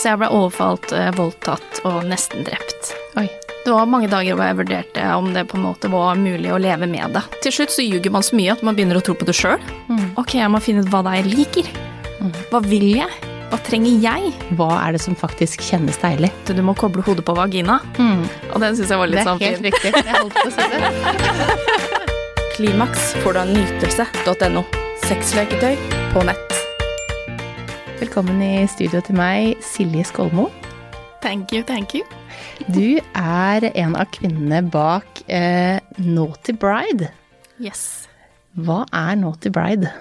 Så jeg ble overfalt, eh, voldtatt og nesten drept. Oi. Det var mange dager hvor jeg vurderte om det på en måte var mulig å leve med det. Til slutt så ljuger man så mye at man begynner å tro på det sjøl. Ok, jeg må finne ut hva det er jeg liker. Hva vil jeg? Hva trenger jeg? Hva er det som faktisk kjennes deilig? Du må koble hodet på vagina. Og den syns jeg var litt sånn fin. riktig. Jeg holdt på å si det. Klimaks får du av nytelse.no. Sexleketøy på nett. Velkommen i studio til meg, Silje Skolmo. Thank you, thank you. Du er en av kvinnene bak eh, Naughty Bride. Yes. Hva er Naughty Bride?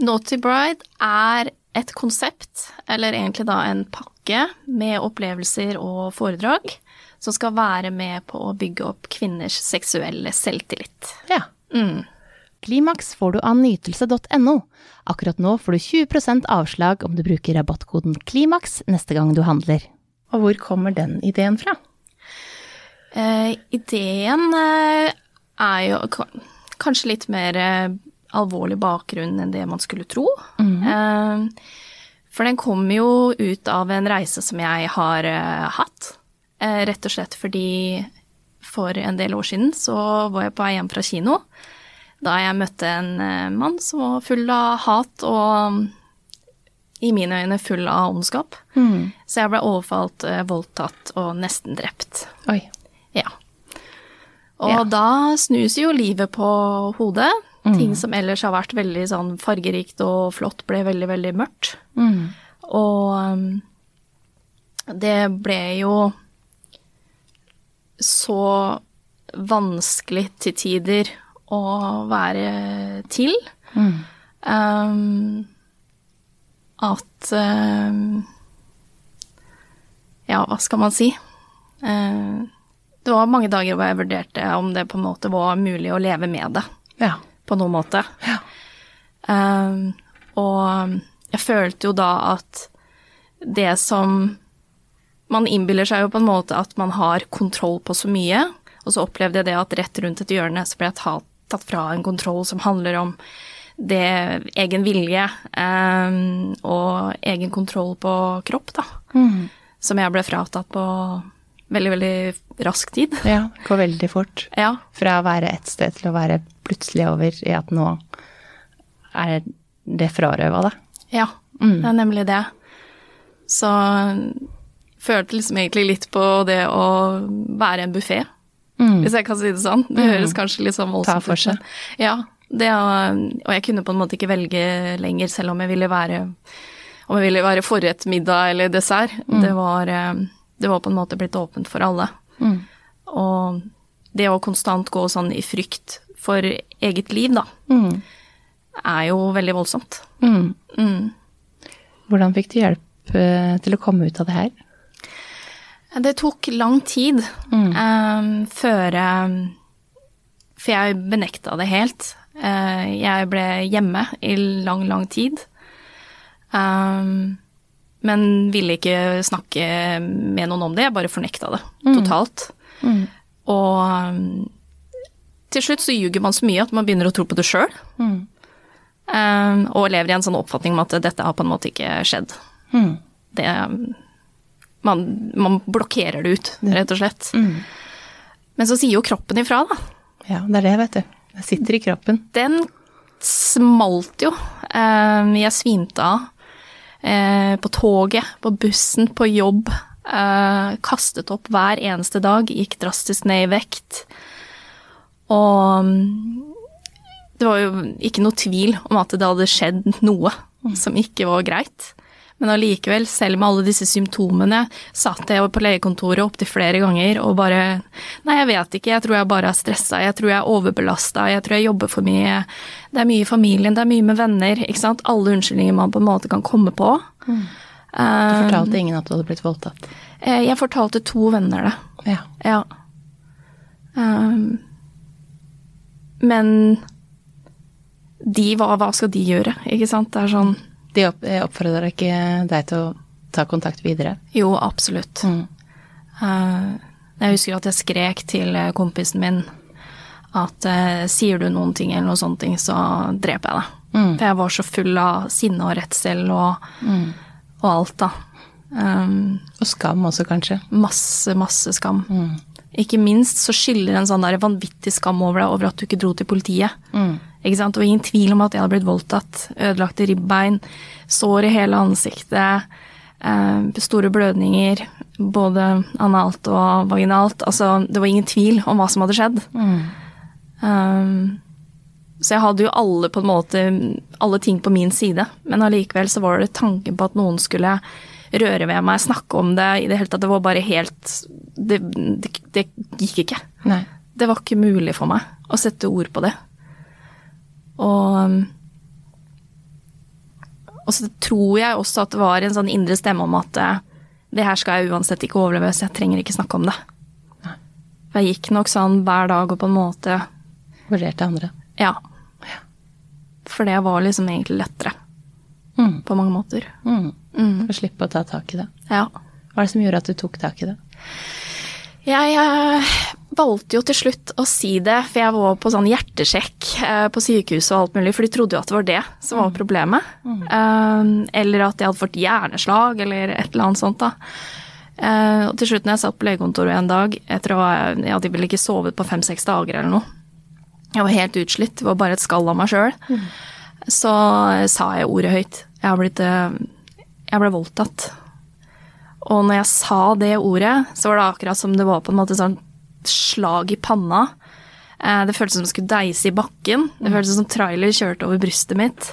Naughty Bride er et konsept, eller egentlig da en pakke med opplevelser og foredrag som skal være med på å bygge opp kvinners seksuelle selvtillit. Ja. Mm. Klimaks får du av nytelse.no. Akkurat nå får du 20% avslag om du bruker rabattkoden KLIMAKS neste gang du handler. Og hvor kommer den ideen fra? Eh, ideen eh, er jo kanskje litt mer eh, alvorlig bakgrunn enn det man skulle tro. Eh, for den kommer jo ut av en reise som jeg har eh, hatt. Eh, rett og slett fordi for en del år siden så var jeg på vei hjem fra kino. Da jeg møtte en eh, mann som var full av hat og i mine øyne full av ondskap. Så jeg ble overfalt, eh, voldtatt og nesten drept. Oi. Ja. Og Ja. da snus jo livet på hodet. Ting som ellers har vært veldig sånn fargerikt og flott, ble veldig, veldig mørkt. Og um, det ble jo så vanskelig til tider å være til. Um, at um, Ja, hva skal man si? Uh, det var mange dager hvor jeg vurderte om det på en måte var mulig å leve med det, Ja. på noen måte. Eh, og jeg følte jo da at det som Man innbiller seg jo på en måte at man har kontroll på så mye, og så opplevde jeg det at rett rundt et hjørne så ble jeg tatt, tatt fra en kontroll som handler om det egen vilje um, og egen kontroll på kropp, da som jeg ble fratatt på veldig, veldig rask tid. ja. Går veldig fort. Ja. Fra å være et sted til å være plutselig over i at nå er det frarøva deg. Ja, det er nemlig det. Så følte liksom egentlig litt på det å være en buffé, hvis jeg kan si det sånn. Det høres kanskje litt sånn voldsomt ut. Ta for seg. Ja, det, å- og jeg kunne på en måte ikke velge lenger, selv om jeg ville være om jeg ville være forrett, middag eller dessert. Det, var, eh, det var på en måte blitt åpent for alle. Og det å konstant gå sånn i frykt for eget liv, da, er jo veldig voldsomt. Mm. Hvordan fikk du hjelp eh, til å komme ut av det her? Det tok lang tid eh, før eh, For jeg benekta det helt. Uh, jeg ble hjemme i lang, lang tid. Um, men ville ikke snakke med noen om det, jeg bare fornekta det totalt. Og um, til slutt så ljuger man så mye at man begynner å tro på det sjøl. og lever i en sånn oppfatning om at dette har på en måte ikke skjedd. Det man, man blokkerer det ut, rett og slett. Men så sier jo kroppen ifra, da. Ja, det er det, vet du. Det sitter i kroppen. Den smalt jo. Eh, Jeg svimte av. Eh, På toget, på bussen, på jobb. Eh, Kastet opp hver eneste dag. Gikk drastisk ned i vekt. Og mm, det var jo ikke noe tvil om at det hadde skjedd noe som ikke var greit. Men allikevel, selv med alle disse symptomene, satt jeg på legekontoret opptil flere ganger og bare Nei, jeg vet ikke, jeg tror jeg bare er stressa, jeg tror jeg er overbelasta, jeg tror jeg jobber for mye. Det er mye i familien, det er mye med venner, ikke sant. Alle unnskyldninger man på en måte kan komme på. Du fortalte ingen at du hadde blitt voldtatt. Eh, Jeg fortalte to venner det. Ja. Ja. Um, men de, hva, hva skal de gjøre, ikke sant? Det er sånn De opp, eh, oppfordrer ikke deg til å ta kontakt videre? Jo, absolutt. Mm. jeg husker at jeg skrek til eh, kompisen min at eh, sier du noen ting eller noen sånne ting, så dreper jeg deg. For jeg var så full av sinne og redsel og, og alt, da. Um, Og skam også, kanskje. masse, masse skam. Ikke minst så skyller en sånn der vanvittig skam over deg over at du ikke dro til politiet. Ikke sant? Og ingen tvil om at jeg hadde blitt voldtatt. Ødelagte ribbein, sår i hele ansiktet, eh, store blødninger, både analt og vaginalt. Altså, det var ingen tvil om hva som hadde skjedd. Um, så jeg hadde jo alle på en måte, alle ting på min side, men allikevel så var det tanken på at noen skulle røre ved meg, snakke om det, i det hele tatt, det var bare helt Det, det, det gikk ikke. Nei. Det var ikke mulig for meg å sette ord på det. Og um, Og så tror jeg også at det var en sånn indre stemme om at eh, det her skal jeg uansett ikke overleve, så jeg trenger ikke snakke om det. For jeg gikk nok sånn hver dag og på en måte Vurderte andre. Ja. For det var liksom egentlig lettere. Mm. På mange måter. Mm. Mm. Å slippe å ta tak i det. Ja. Hva er det som gjorde at du tok tak i det? Jeg eh, valgte jo til slutt å si det, for jeg var på sånn hjertesjekk eh, på sykehuset og alt mulig, for de trodde jo at det var det som var problemet. Eh, eller at jeg hadde fått hjerneslag, eller et eller annet sånt, da. Eh, og til slutt når jeg satt på legekontoret en dag, etter å ha Jeg hadde vel ikke sovet på fem-seks dager eller noe. Jeg var helt utslitt, det var bare et skall av meg sjøl. Så sa jeg ordet høyt. Jeg blitt eh, Jeg ble voldtatt. Og når jeg sa det ordet, så var det akkurat som det var på en måte sånn slag i panna. Eh, Det føltes som det skulle deise i bakken. Det føltes som trailer kjørte over brystet mitt.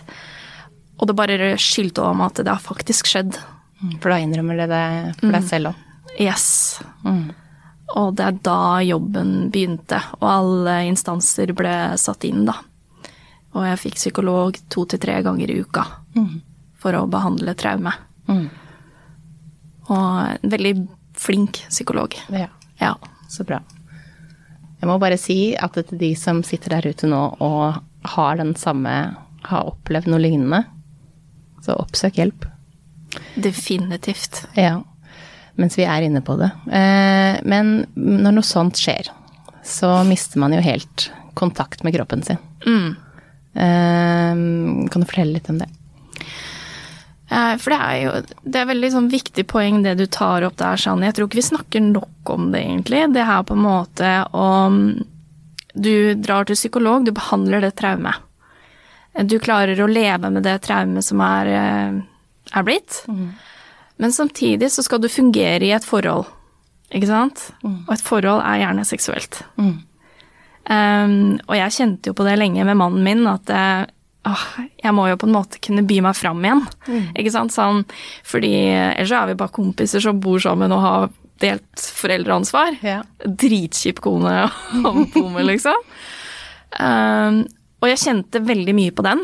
Og det bare skyldte over meg at det har faktisk skjedd. For da innrømmer det det for deg selv òg. Yes. Og det er da jobben begynte, og alle instanser ble satt inn, da. Og jeg fikk psykolog to til tre ganger i uka for å behandle traume. Og en veldig flink psykolog. Ja, Ja. så bra. Jeg må bare si at til de som sitter der ute nå og har den samme Har opplevd noe lignende, så oppsøk hjelp. Definitivt. Ja, mens vi er inne på det. Eh, Men når noe sånt skjer, så mister man jo helt kontakt med kroppen sin. Mm. Kan du fortelle litt om det? Eh, For det er jo det er veldig sånn viktig poeng det du tar opp der, Shani. Jeg tror ikke vi snakker nok om det, egentlig. Det her på en måte om Du drar til psykolog, du behandler det traumet. Du klarer å leve med det traumet som er, eh, er blitt. Men samtidig så skal du fungere i et forhold, ikke sant? Og et forhold er gjerne seksuelt. Um, og jeg kjente jo på det lenge med mannen min, at det jeg må jo på en måte kunne by meg fram igjen. Ikke sant? Sånn, fordi ellers så er vi bare kompiser som bor sammen og har delt foreldreansvar. Ja. Dritkjip kone å bo med, liksom. Um, og jeg kjente veldig mye på den.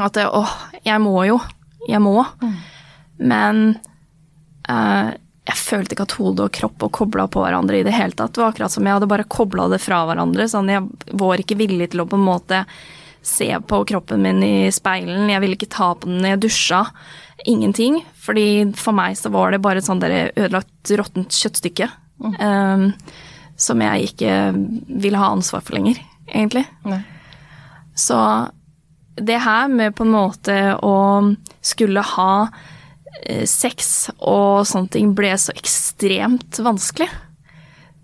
At åh, jeg må jo. Jeg må. Men uh, jeg følte ikke at hode og kropp var kobla på hverandre i det hele tatt. Det var akkurat som jeg hadde bare kobla det fra hverandre. Sånn, jeg var ikke villig til å på en måte se på kroppen min i speilen. Jeg ville ikke ta på den når jeg dusja. Ingenting. Fordi for meg så var det bare et sånt der ødelagt, råttent kjøttstykke. eh, som jeg ikke ville ha ansvar for lenger, egentlig. Nei. Så det her med på en måte å skulle ha eh, sex og sånne ting ble så ekstremt vanskelig.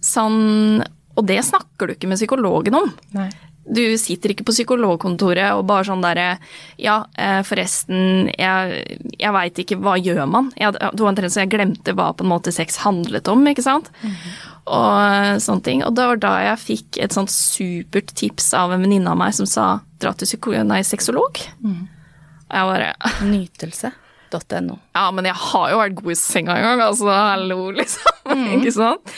Sånn Og det snakker du ikke med psykologen om. Nei. Du sitter ikke på psykologkontoret og bare sånn derre Ja, eh, forresten, jeg, jeg veit ikke, hva gjør man? Jeg, det var omtrent så jeg glemte hva på en måte sex handlet om, ikke sant? Og eh, sånne ting. Og det var da jeg fikk et sånt supert tips av en venninne av meg som sa dra til psykolog, sexolog. Og jeg bare Nytelse.no. ja, men jeg har jo vært god i senga en gang, altså. Hallo, liksom. ikke sant?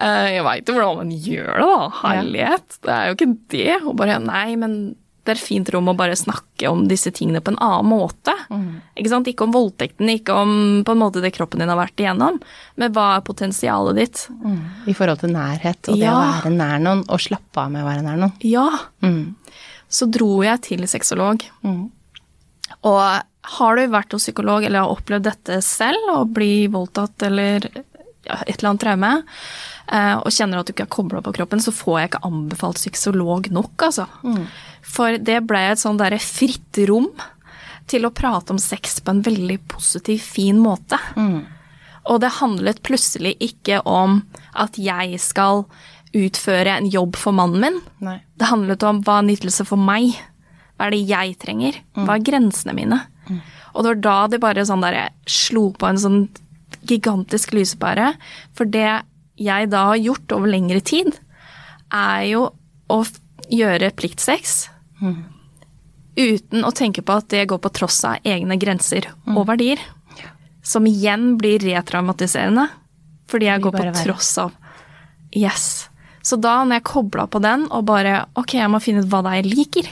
Eh, jeg veit jo hvordan man gjør det, da. Herlighet. Det er jo ikke det. Og bare nei, men det er fint rom å bare snakke om disse tingene på en annen måte. Ikke sant? Ikke om voldtekten, ikke om på en måte det kroppen din har vært igjennom, men hva er potensialet ditt? I forhold til nærhet og det å være nær noen, og slappe av med å være nær noen. Ja. Mm. Så dro jeg til sexolog. Og har du vært hos psykolog eller har opplevd dette selv, å bli voldtatt eller et eller annet traume, eh, og kjenner at du ikke er kobla på kroppen, så får jeg ikke anbefalt psykolog nok, altså. For det ble et sånn derre fritt rom til å prate om sex på en veldig positiv, fin måte. Og det handlet plutselig ikke om at jeg skal utføre en jobb for mannen min. Nei. Det handlet om hva er nytelse for meg? Hva er det jeg trenger? Hva er grensene mine? Og det var da det bare sånn der slo på en sånn gigantisk lysepære. For det jeg da har gjort over lengre tid, er jo å gjøre pliktsex uten å tenke på at det går på tross av egne grenser og verdier. Som igjen blir retraumatiserende, fordi jeg går på være. tross av Yes. Så da når jeg kobla på den og bare Ok, jeg må finne ut hva det er jeg liker.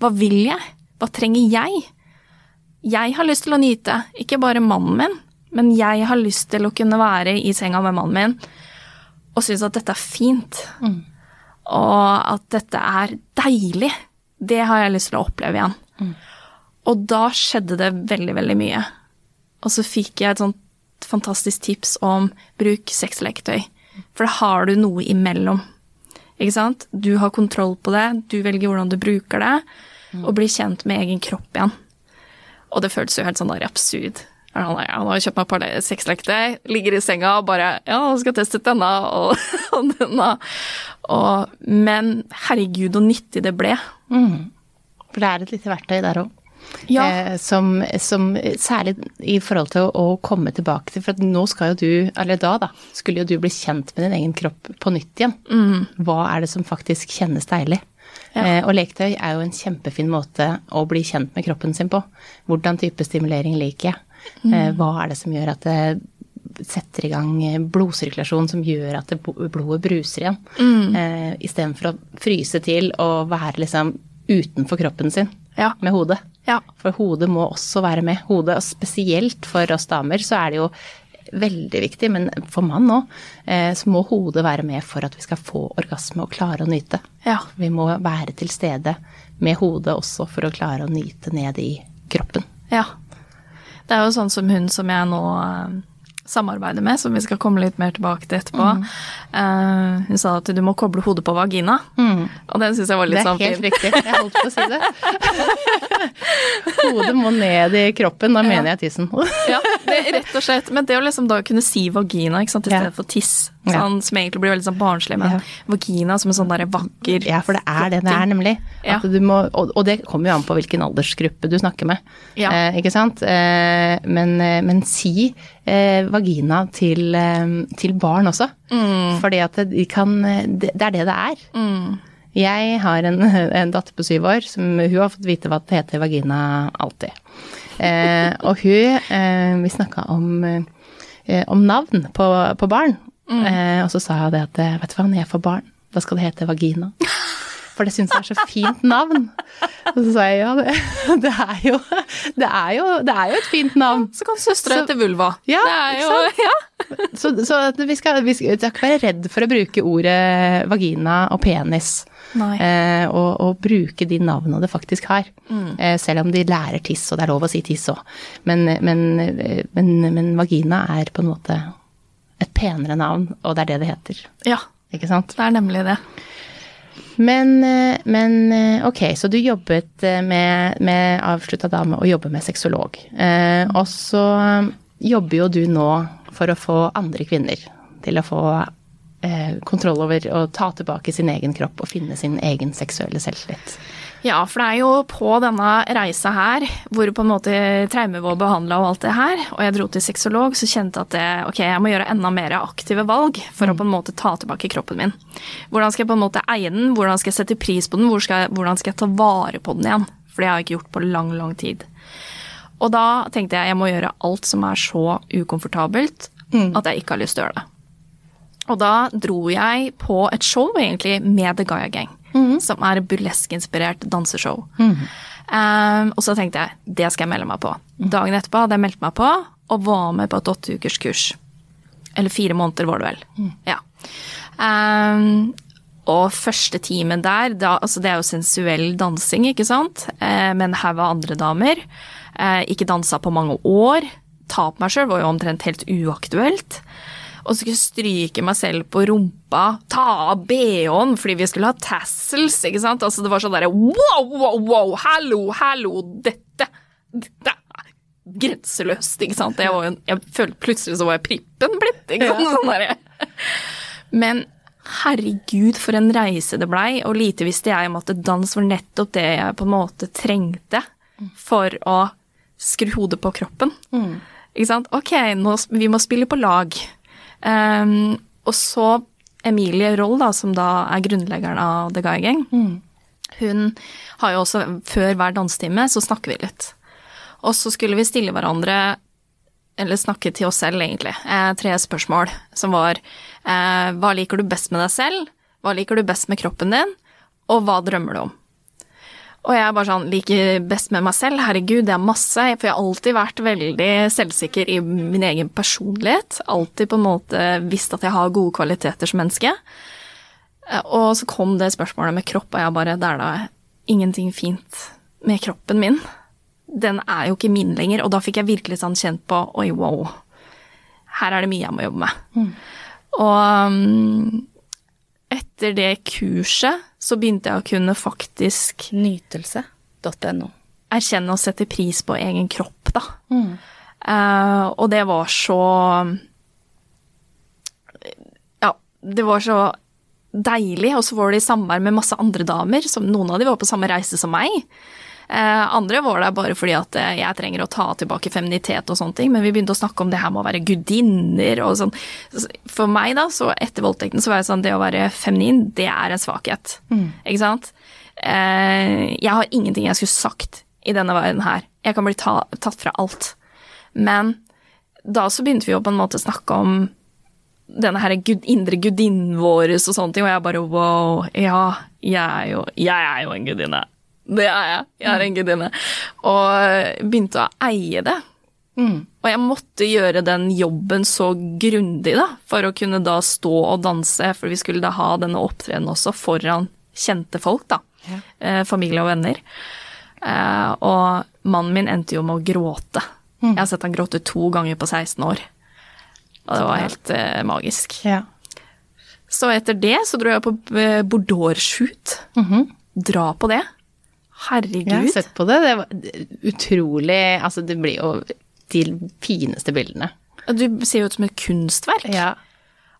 Hva vil jeg? Hva trenger jeg? Jeg har lyst til å nyte, ikke bare mannen min, men jeg har lyst til å kunne være i senga med mannen min og synes at dette er fint. Og at dette er deilig. Det har jeg lyst til å oppleve igjen. Og da skjedde det veldig, veldig mye. Og så fikk jeg et sånt fantastisk tips om bruk sexleketøy. For da har du noe imellom. Ikke sant? Du har kontroll på det, du velger hvordan du bruker det, og blir kjent med egen kropp igjen. Og det føltes jo helt sånn der absurd. Han ja, har kjøpt meg et par sexlekter, ligger i senga og bare Ja, jeg skal teste ut denne og, og denne. Og, men herregud, så nyttig det ble. For det er et lite verktøy der òg. Ja. Eh, som, som særlig i forhold til å, å komme tilbake til For nå skal jo du, eller da, da, skulle jo du bli kjent med din egen kropp på nytt igjen. Hva er det som faktisk kjennes deilig? Ja. Eh, og leketøy er jo en kjempefin måte å bli kjent med kroppen sin på. Hvordan type stimulering liker jeg? Eh, hva er det som gjør at det setter i gang eh, blodsirkulasjon som gjør at det, blodet bruser igjen? Eh, Istedenfor å fryse til og være liksom utenfor kroppen sin Ja. med hodet. Ja. For hodet må også være med. Hodet, og spesielt for oss damer, så er det jo veldig viktig, men for mann òg, eh, så må hodet være med for at vi skal få orgasme og klare å nyte. Ja. Vi må være til stede med hodet også for å klare å nyte ned i kroppen. Ja. Det er jo sånn som hun som jeg nå eh, samarbeider med, som vi skal komme litt mer tilbake til etterpå. eh, hun sa at du må koble hodet på vagina. Og den syns jeg var litt sånn fin. Det er sånn helt riktig. Jeg holdt på å si det. Hodet må ned i kroppen, da mener jeg tissen. Ja, det, rett og slett. Men det å liksom da kunne si vagina ikke sant, i Ja. stedet for tiss, Ja. Sånn, som egentlig blir veldig sånn barnslig, men vagina som en sånn der vakker Ja, for det er det det er, nemlig. Må, og, og det kommer jo an på hvilken aldersgruppe du snakker med. Ja. Eh, ikke sant? Eh, men, eh, men si eh, vagina til, eh, til barn også. Fordi at de kan eh, det, det er det det er. Jeg har en, en datter på syv år som hun har fått vite hva det heter vagina alltid. Eh, og hun eh, Vi snakka om, eh, om navn på, på barn. Eh, og så sa jeg det at eh, vet du hva, når jeg får barn, da skal det hete vagina. For det syns jeg er så fint navn. Og så sa jeg ja, det, det, er, jo, det, er, jo, det er jo et fint navn. Så kan søstera hete vulva. Ja, jo, ja. Så, så vi, skal, vi skal ikke være redd for å bruke ordet vagina og penis. Eh, og, og bruke de navnene det faktisk har. Eh, selv om de lærer tiss, og det er lov å si tiss òg. Men, men, eh, men, men vagina er på en måte et penere navn, og det er det det heter. ja, Ikke sant? det er nemlig det. Men, eh, men eh, ok, så du jobbet eh, med, med avslutta da med å jobbe med sexolog. Eh, og så jobber jo du nå for å få andre kvinner til å få eh, kontroll over å ta tilbake sin egen kropp og finne sin egen seksuelle selvtillit. Ja, for det er jo på denne reisa her, hvor på en måte traumer var behandla og alt det her, og jeg dro til sexolog, så kjente jeg at det, ok, jeg må gjøre enda mer aktive valg for å på en måte ta tilbake kroppen min. Hvordan skal jeg på en måte eie den, hvordan skal jeg sette pris på den, hvor skal jeg, hvordan skal jeg ta vare på den igjen? For det har jeg ikke gjort på lang, lang tid. Og da tenkte jeg jeg må gjøre alt som er så ukomfortabelt at jeg ikke har lyst til å gjøre det. Og da dro jeg på et show egentlig med The Gaia Gang, som er burlesk-inspirert danseshow. Um, og så tenkte jeg det skal jeg melde meg på. Dagen etterpå hadde jeg meldt meg på og var med på et åtte ukers kurs. Eller fire måneder var det vel. Ja. Um, og første timen der, da, altså det er jo sensuell dansing, ikke sant? Eh, med en haug av andre damer. Eh, ikke dansa på mange år. Ta på meg sjøl var jo omtrent helt uaktuelt. Og så skulle jeg stryke meg selv på rumpa, ta av bh-en fordi vi skulle ha tassels. ikke sant? Altså Det var sånn derre wow, wow, wow, hallo, hallo, dette, dette grenseløst, ikke sant. Jeg, var jo, jeg følte plutselig så var jeg prippen blitt, ikke sant. Sånn der. Men herregud, for en reise det blei, og lite visste jeg om at dans var nettopp det jeg på en måte trengte for å skru hodet på kroppen. Ikke sant. Ok, nå, vi må spille på lag. Um, og så Emilie Roll, da, som da er grunnleggeren av The Guy Gang, hun har jo også Før hver dansetime så snakker vi litt. Og så skulle vi stille hverandre eller snakke til oss selv, egentlig. Eh, tre spørsmål som var eh, Hva liker du best med deg selv? Hva liker du best med kroppen din? Og hva drømmer du om? Og jeg er bare sånn Liker best med meg selv? Herregud, det er masse. For jeg har alltid vært veldig selvsikker i min egen personlighet. Alltid på en måte visst at jeg har gode kvaliteter som menneske. Og så kom det spørsmålet med kropp, og jeg bare Det er da ingenting fint med kroppen min den er jo ikke min lenger, og da fikk jeg virkelig sånn kjent på oi, wow, her er det mye jeg må jobbe med. Og um, etter det kurset så begynte jeg å kunne faktisk Nytelse.no. erkjenne og sette pris på egen kropp, da. Eh, og det var så Ja, det var så deilig, og så var det i samvær med masse andre damer, som noen av de var på samme reise som meg. Eh, andre var der bare fordi at eh, jeg trenger å ta tilbake feminitet og sånne ting, men vi begynte å snakke om det her med å være gudinner og sånn. For meg, da, så etter voldtekten, så var jeg sånn det å være feminin, det er en svakhet. Ikke sant? Eh, jeg har ingenting jeg skulle sagt i denne verden her. Jeg kan bli ta, tatt fra alt. Men da så begynte vi jo på en måte å snakke om denne her gud, indre gudinnen vår og sånne ting, og jeg bare wow, ja, jeg er jo, jeg er jo en gudinne. Det er jeg. Jeg er en gudinne. Og begynte å eie det. Og jeg måtte gjøre den jobben så grundig, da, for å kunne da stå og danse, for vi skulle da ha denne opptredenen også foran kjente folk, da. Eh, familie og venner. Eh, og mannen min endte jo med å gråte. Jeg har sett han gråte to ganger på 16 år. Og det var helt eh, magisk. Ja. Så etter det så dro jeg på eh, Bordeaux-shoot. Dra på det. Herregud. Jeg har sett på det. Det var utrolig Altså, det blir jo de fineste bildene. Du ser jo ut som et kunstverk. Ja.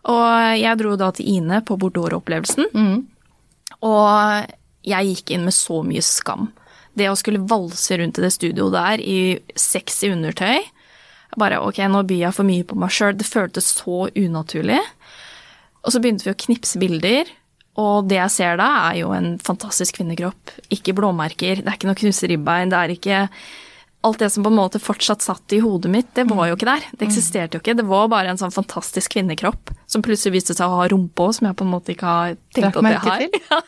Og jeg dro da til Ine på Bordeaux-opplevelsen. Og jeg gikk inn med så mye skam. Det å skulle valse rundt i det studioet der i sexy undertøy Bare ok, nå byr jeg for mye på meg sjøl. Det føltes så unaturlig. Og så begynte vi å knipse bilder, og det jeg ser da, er jo en fantastisk kvinnekropp. Ikke blåmerker, det er ikke noe knuste ribbein, det er ikke Alt det som på en måte fortsatt satt i hodet mitt, det var jo ikke der. Det eksisterte jo ikke. Det var bare en sånn fantastisk kvinnekropp som plutselig viste seg å ha rumpe òg, som jeg på en måte ikke har tenkt at jeg har. Ja,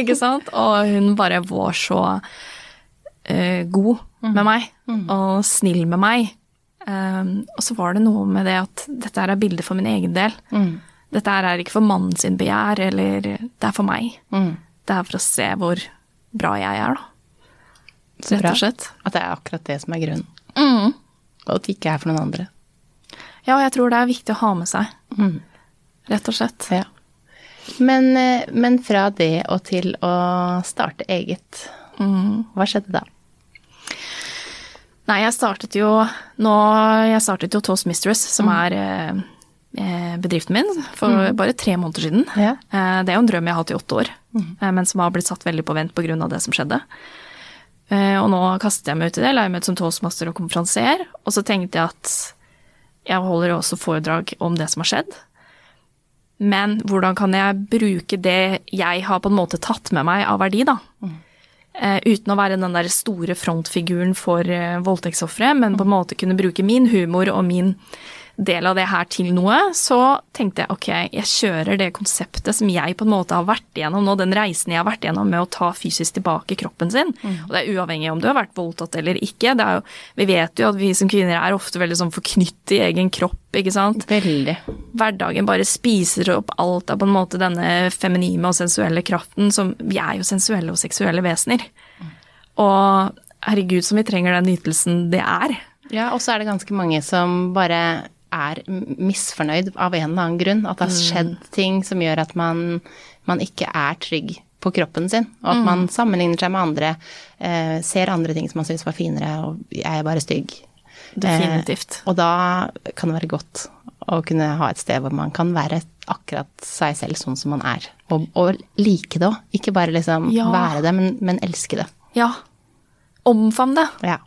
ikke sant? Og hun bare var så uh, god med meg, og snill med meg. Um, og så var det noe med det at dette her er bilder for min egen del. Dette er ikke for mannen sin begjær, eller det er for meg. Det er for å se hvor bra jeg er, da. Så Rett og slett. At det er akkurat det som er grunnen. Mm. Og at det ikke er for noen andre. Ja, og jeg tror det er viktig å ha med seg. Rett og slett. Ja. Men, eh, men fra det og til å starte eget, hva skjedde da? Nei, jeg startet jo nå Jeg startet jo Toast Mistress, som er eh, eh, bedriften min, for bare tre måneder siden. Ja. Eh, det er jo en drøm jeg har hatt i åtte år, mm. men som har blitt satt veldig på vent pga. det som skjedde. Eh, og nå kastet jeg meg ut i det, la meg ut som toastmaster og konferansier, og så tenkte jeg at jeg holder også foredrag om det som har skjedd. Men hvordan kan jeg bruke det jeg har på en måte tatt med meg av verdi, da? Mm. uten å være den der store frontfiguren for eh, voldtektsofre, men på en måte kunne bruke min humor og min del av det her til noe, så tenkte jeg ok, jeg kjører det konseptet som jeg på en måte har vært igjennom nå, den reisen jeg har vært igjennom med å ta fysisk tilbake kroppen sin. Og det er uavhengig om du har vært voldtatt eller ikke. Det er jo, vi vet jo at vi som kvinner er ofte veldig sånn forknyttet i egen kropp, ikke sant Veldig. hverdagen bare spiser opp alt av på en måte denne feminime og sensuelle kraften som Vi er jo sensuelle og seksuelle vesener. Og herregud, som vi trenger den nytelsen det er. Ja, og så er det ganske mange som bare er misfornøyd av en eller annen grunn. At det har skjedd ting som gjør at man, man ikke er trygg på kroppen sin. Og at man sammenligner seg med andre, eh, ser andre ting som man syns var finere, og jeg er bare stygg. Definitivt. Eh, og da kan det være godt å kunne ha et sted hvor man kan være akkurat seg selv sånn som man er. Og, og like det òg. Ikke bare liksom Ja. være det, men, men elske det. Ja. Omfavn det. Ja.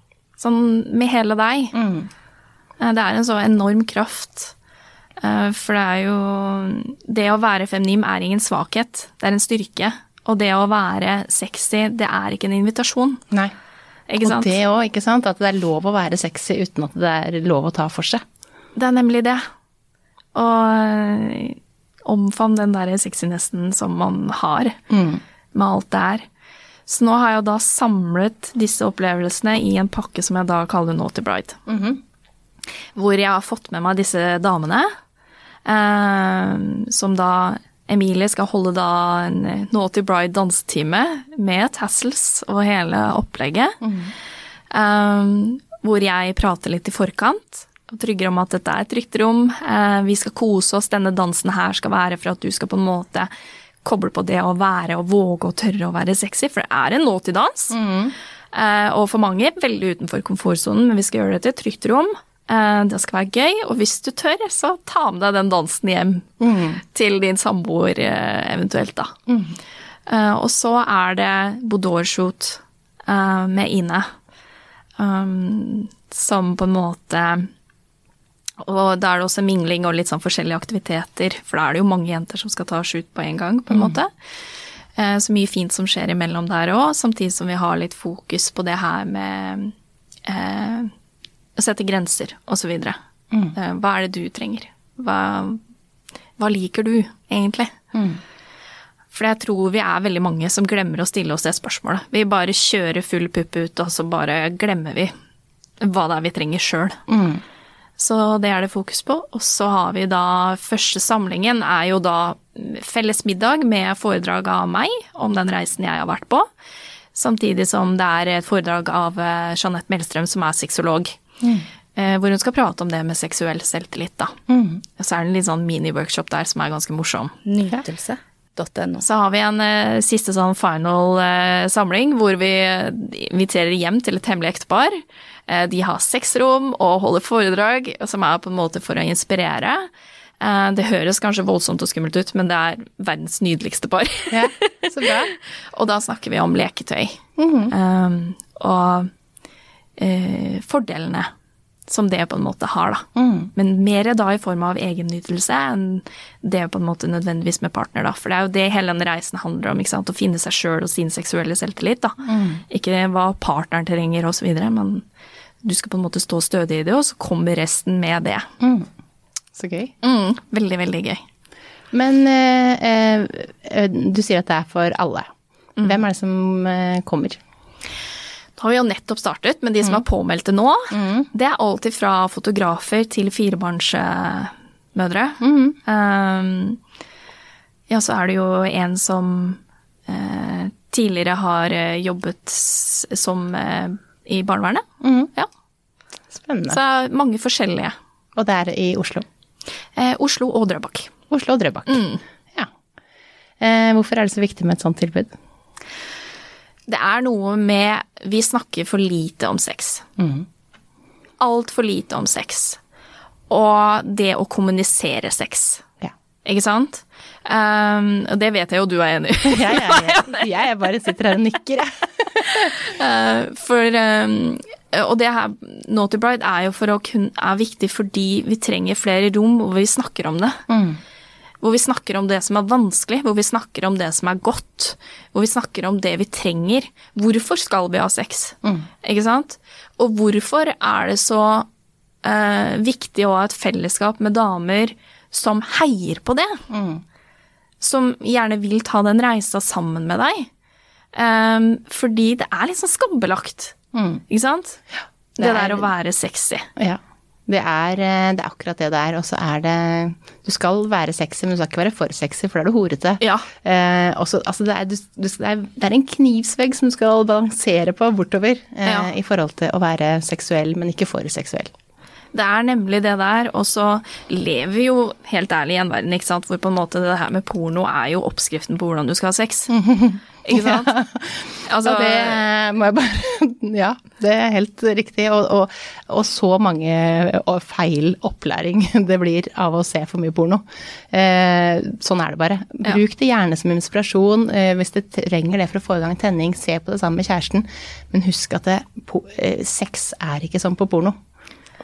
Sånn med hele deg. Mm. Eh, Det er en så enorm kraft. Eh, For det er jo Det å være feminim er ingen svakhet, det er en styrke. Og det å være sexy, det er ikke en invitasjon. Nei. Ikke sant? Og det òg, ikke sant. At det er lov å være sexy uten at det er lov å ta for seg. Det er nemlig det. Og eh, omfavn den der sexynessen som man har, med alt det er. Så nå har jeg jo da samlet disse opplevelsene i en pakke som jeg da kaller Naughty Bride. Hvor jeg har fått med meg disse damene, eh, som da Emilie skal holde da en Naughty Bride dansetime med tassels og hele opplegget. Um, hvor jeg prater litt i forkant og trygger om at dette er et trygt rom. Eh, vi skal kose oss. Denne dansen her skal være for at du skal på en måte koble på det å være og våge og tørre å være sexy, for det er en nåtidans. Eh, og for mange veldig utenfor komfortsonen, men vi skal gjøre det til et trygt rom. Eh, det skal være gøy, og hvis du tør, så ta med deg den dansen hjem til din samboer eh, eventuelt, da. Mm. og så er det boudoir-shoot eh, med Ine, um, som på en måte Og da er det også mingling og litt sånn forskjellige aktiviteter, for da er det jo mange jenter som skal ta shoot på en gang, på en måte. Eh, Så mye fint som skjer imellom der òg, samtidig som vi har litt fokus på det her med eh, å sette grenser, osv. Mm. Hva er det du trenger? Hva, hva liker du, egentlig? For jeg tror vi er veldig mange som glemmer å stille oss det spørsmålet. Vi bare kjører full pupp ut, og så bare glemmer vi hva det er vi trenger sjøl. Så det er det fokus på. Og så har vi da første samlingen er jo da felles middag med foredrag av meg om den reisen jeg har vært på. Samtidig som det er et foredrag av eh, Jeanette Melstrøm, som er sexolog. Eh, Hvor hun skal prate om det med seksuell selvtillit, da. Og så er det en litt sånn mini-workshop der som er ganske morsom. Nytelse.no. Så har vi en eh, siste sånn final eh, samling hvor vi eh, inviterer hjem til et hemmelig ektepar. Eh, de har sexrom og holder foredrag, som er på en måte for å inspirere. Eh, det høres kanskje voldsomt og skummelt ut, men det er verdens nydeligste par. Ja, så bra. og da snakker vi om leketøy. um, og eh, fordelene som det på en måte har, da. Men mer da i form av egennytelse enn det på en måte nødvendigvis med partner, da. For det er jo det hele den reisen handler om, ikke sant. Å finne seg sjøl og sin seksuelle selvtillit, da. Ikke hva partneren trenger videre, men du skal på en måte stå stødig i det, og så kommer resten med det. Så gøy. Mm, veldig, veldig gøy. Men eh, eh, du sier at det er for alle. Hvem er det som eh, kommer? Da har vi jo nettopp startet, men de som er påmeldte nå, det er alltid fra fotografer til firebarnsmødre. Um, ja, så er det jo en som eh, tidligere har eh, jobbet som eh, i barnevernet. Ja, Spennende. så mange forskjellige. Og det er i Oslo. Eh, Oslo og Drøbak. Oslo og Drøbak. Ja. Eh, hvorfor er det så viktig med et sånt tilbud? Det er noe med Vi snakker for lite om sex. Altfor lite om sex. Og det å kommunisere sex. Ja. Ikke sant? Um, og det vet jeg jo du er enig i. Jeg, jeg, jeg bare sitter her og nikker, jeg. uh, for um, Og det her Naughty Bride er jo for å kun, er viktig fordi vi trenger flere rom hvor vi snakker om det. Hvor vi snakker om det som er vanskelig, hvor vi snakker om det som er godt. Hvor vi snakker om det vi trenger. Hvorfor skal vi ha sex? Ikke sant? Og hvorfor er det så eh, viktig å ha et fellesskap med damer som heier på det? Som gjerne vil ta den reisa sammen med deg. Um, fordi det er litt sånn skambelagt, ikke sant? Det, Det er- der å være sexy. Ja. Det er, eh, det er akkurat det det er. Og så er det Du skal være sexy, men du skal ikke være for sexy, for da er du horete. Ja. Eh, også, altså det, er, du, du, det, er, det er en knivsvegg som du skal balansere på bortover eh, Ja. i forhold til å være seksuell, men ikke for seksuell. Det er nemlig det der, og så lever vi jo helt ærlig i en verden ikke sant, hvor på en måte det her med porno er jo oppskriften på hvordan du skal ha sex. Ikke sant? Altså, ja, det må jeg bare Ja, det er helt riktig. Og, og, og så mange feil opplæring det blir av å se for mye porno. Eh, sånn er det bare. Bruk det gjerne som inspirasjon. Eh, hvis du trenger det for å få i gang tenning, se på det sammen med kjæresten. Men husk at det, eh, sex er ikke sånn på porno.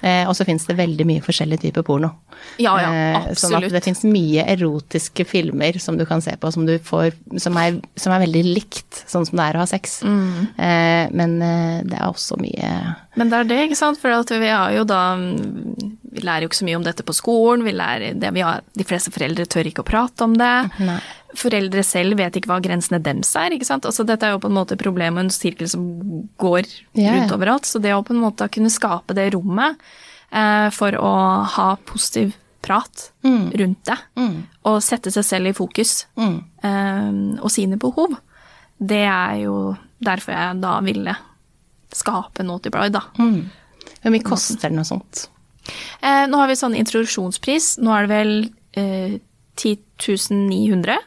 Eh, og så fins det veldig mye forskjellige typer porno. Ja, ja, Eh, sånn at det fins mye erotiske filmer som du kan se på, som, du får, som, er, som er veldig likt sånn som det er å ha sex. Mm. Eh, men det er også mye Men det er det, ikke sant. For at vi har jo da Vi lærer jo ikke så mye om dette på skolen. Vi lærer det vi har, de fleste foreldre tør ikke å prate om det. Nei. Foreldre selv vet ikke hva grensene dems er. ikke sant? Altså Dette er jo på en måte problemet og en sirkel som går yeah. rundt overalt. Så det å på en måte kunne skape det rommet eh, for å ha positiv prat rundt det, og sette seg selv i fokus, eh, og sine behov, det er jo derfor jeg da ville skape Naughty Bride, da. Hvor mye koster noe sånt? Eh, nå har vi sånn introduksjonspris. Nå er det vel eh, 10 900.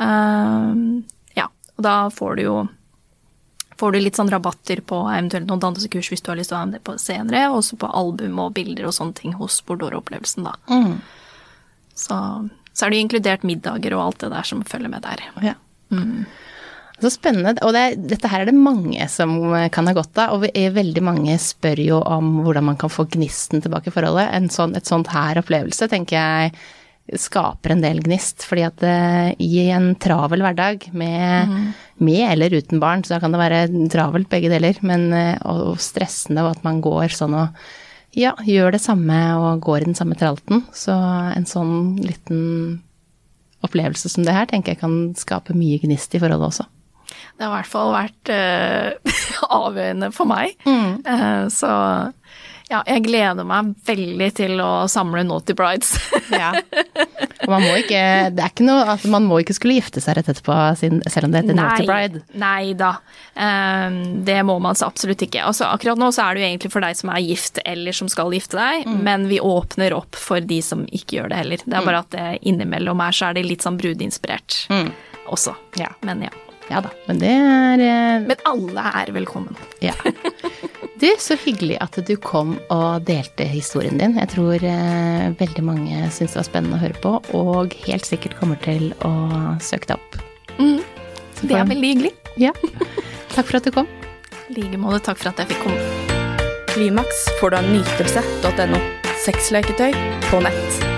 uh, ja, og da får du jo får du litt sånn rabatter på eventuelt noen dansekurs hvis du har lyst til å ha det på senere, og også på album og bilder og sånne ting hos Bordor-opplevelsen, da. Så, så er det jo inkludert middager og alt det der som følger med der. Ja. Så spennende. Og det, dette her er det mange som kan ha godt av. Og vi, veldig mange spør jo om hvordan man kan få gnisten tilbake i forholdet. En sånn, et sånt her opplevelse tenker jeg skaper en del gnist. Fordi at uh, i en travel hverdag med, med eller uten barn, så da kan det være travelt begge deler, men uh, og, stressende og at man går sånn og ja, gjør det samme og går i den samme tralten. Så en sånn liten opplevelse som det her tenker jeg kan skape mye gnist i forholdet også. Det har i hvert fall vært uh, avgjørende for meg. Eh, så ja, jeg gleder meg veldig til å samle Naughty Brides. Ja. Og man må ikke, det er ikke noe, altså man må ikke skulle gifte seg rett etterpå, sin- selv om det heter Naughty Bride. Nei da. Eh, det må man så absolutt ikke. Altså, akkurat nå så er det jo egentlig for deg som er gift eller som skal gifte deg, Mm. men vi åpner opp for de som ikke gjør det heller. Det er bare at det innimellom her så er det litt sånn brudeinspirert også. Mm. Ja. Men ja. Ja da, men det er eh, Men alle er velkommen. Ja. Du, så hyggelig at du kom og delte historien din. Jeg tror eh, veldig mange syns det var spennende å høre på, og helt sikkert kommer til å søke deg opp. Mm. Det er veldig hyggelig. Ja. Takk for at du kom. I like måte. Takk for at jeg fikk komme. Klimaks får du av nytelse.no. Sexleketøy på nett.